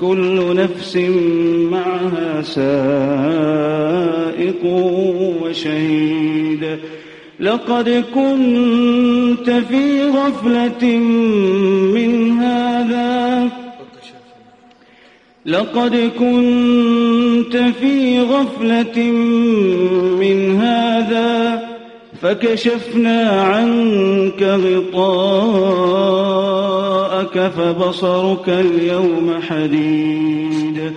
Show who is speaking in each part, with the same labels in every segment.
Speaker 1: كل نفس معها سائق وشهيد. لقد كنت في غفلة من هذا. لقد كنت في غفلة من هذا. فكشفنا عنك غطاءك فبصرك اليوم حديد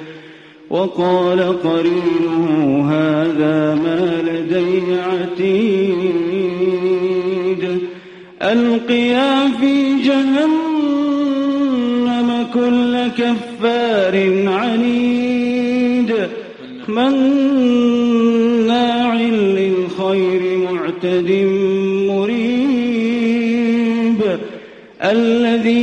Speaker 1: وقال قرينه هذا ما لدي عتيد. ألقيا في جهنم كل كفار عنيد. مناع للخير معتد مريب. الذي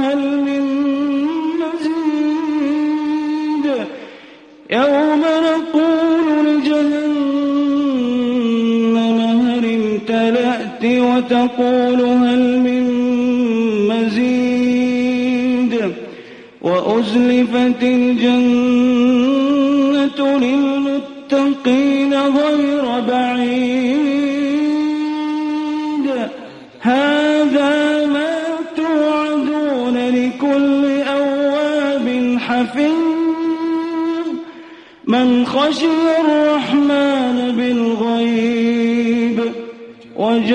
Speaker 1: وتقول هل من مزيد وأزلفت الجنة للمتقين غير بعيد. هذا ما توعدون لكل أواب حفيظ. من خشي الرحمن بالغيب وجاء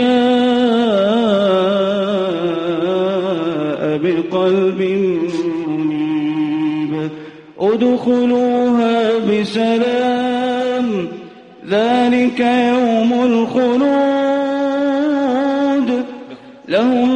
Speaker 1: بقلب منيب. ادخلوها بسلام. ذلك يوم الخلود. لهم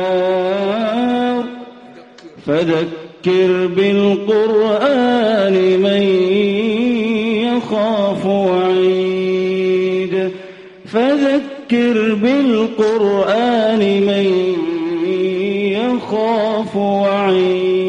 Speaker 1: فذكر بالقرآن من يخاف وعيد فذكر بالقرآن من يخاف وعيد